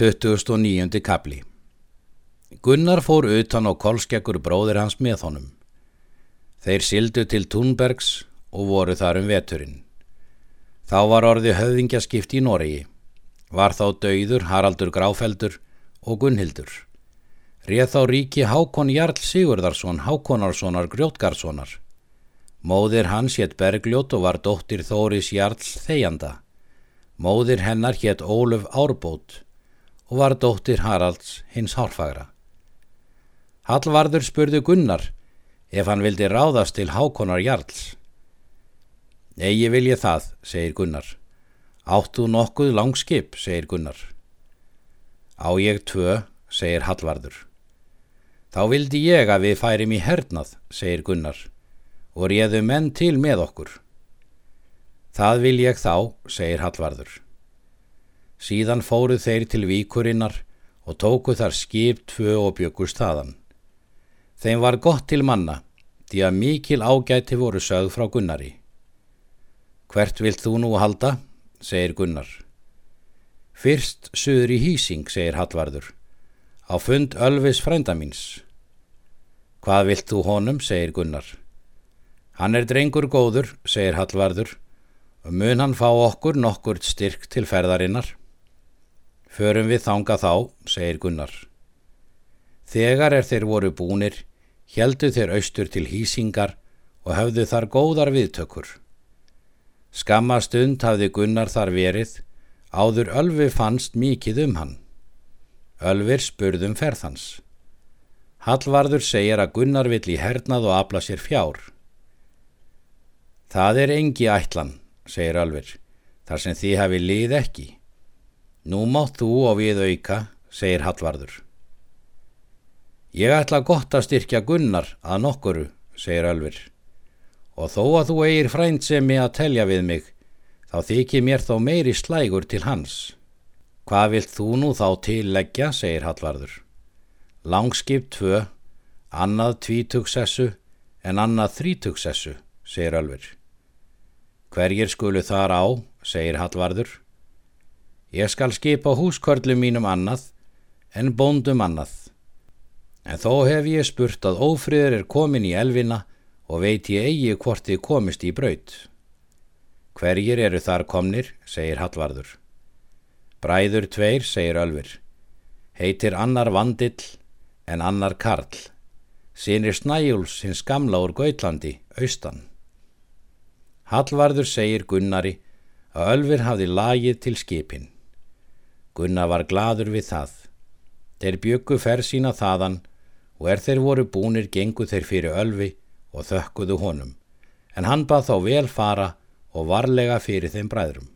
29. kapli Gunnar fór utan á kolskekkur bróðir hans með honum. Þeir sildu til Túnbergs og voru þar um veturinn. Þá var orði höfðingjaskipt í Noregi. Var þá dauður Haraldur Gráfeldur og Gunnhildur. Réð þá ríki Hákon Jarl Sigurðarsson Hákonarssonar Grjótgarssonar. Móðir hans hétt Bergljót og var dóttir Þóris Jarls Þeyjanda. Móðir hennar hétt Óluf Árbót og var dóttir Haralds hins hálfagra. Hallvarður spurði Gunnar ef hann vildi ráðast til Hákonar Jarls. Egi vil ég það, segir Gunnar. Áttu nokkuð langskip, segir Gunnar. Á ég tvö, segir Hallvarður. Þá vildi ég að við færim í hernað, segir Gunnar, og réðu menn til með okkur. Það vil ég þá, segir Hallvarður. Síðan fóru þeir til víkurinnar og tóku þar skip tvö og bjökust þaðan. Þeim var gott til manna, því að mikil ágæti voru sögð frá Gunnari. Hvert vilt þú nú halda, segir Gunnar. Fyrst suður í hýsing, segir Hallvarður, á fund Ölvis frænda míns. Hvað vilt þú honum, segir Gunnar. Hann er drengur góður, segir Hallvarður, og mun hann fá okkur nokkur styrk til ferðarinnar. Förum við þanga þá, segir Gunnar. Þegar er þeir voru búnir, heldu þeir austur til hýsingar og höfðu þar góðar viðtökur. Skamma stund hafði Gunnar þar verið, áður Ölvi fannst mikið um hann. Ölvir spurðum ferðans. Hallvarður segir að Gunnar vill í hernað og afla sér fjár. Það er engi ætlan, segir Ölvir, þar sem því hafi lið ekki. Nú mátt þú og við auka, segir Hallvarður. Ég ætla gott að styrkja Gunnar að nokkuru, segir Ölvir. Og þó að þú eigir frændsemi að telja við mig, þá þykir mér þó meiri slægur til hans. Hvað vilt þú nú þá tilleggja, segir Hallvarður. Langskip tvö, annað tvítugsessu en annað þrítugsessu, segir Ölvir. Hverjir skulu þar á, segir Hallvarður. Ég skal skipa húskörlum mínum annað en bóndum annað. En þó hef ég spurt að ófriður er komin í elvina og veit ég eigi hvort þið komist í braut. Hverjir eru þar komnir, segir Hallvarður. Bræður tveir, segir Ölfur. Heitir annar vandill en annar karl. Sýnir Snæjúls hins gamla úr Gautlandi, austan. Hallvarður segir Gunnari að Ölfur hafði lagið til skipin. Gunnar var gladur við það. Þeir byggu ferð sína þaðan og er þeir voru búnir gengu þeir fyrir Ölfi og þökkuðu honum, en hann bað þá vel fara og varlega fyrir þeim bræðrum.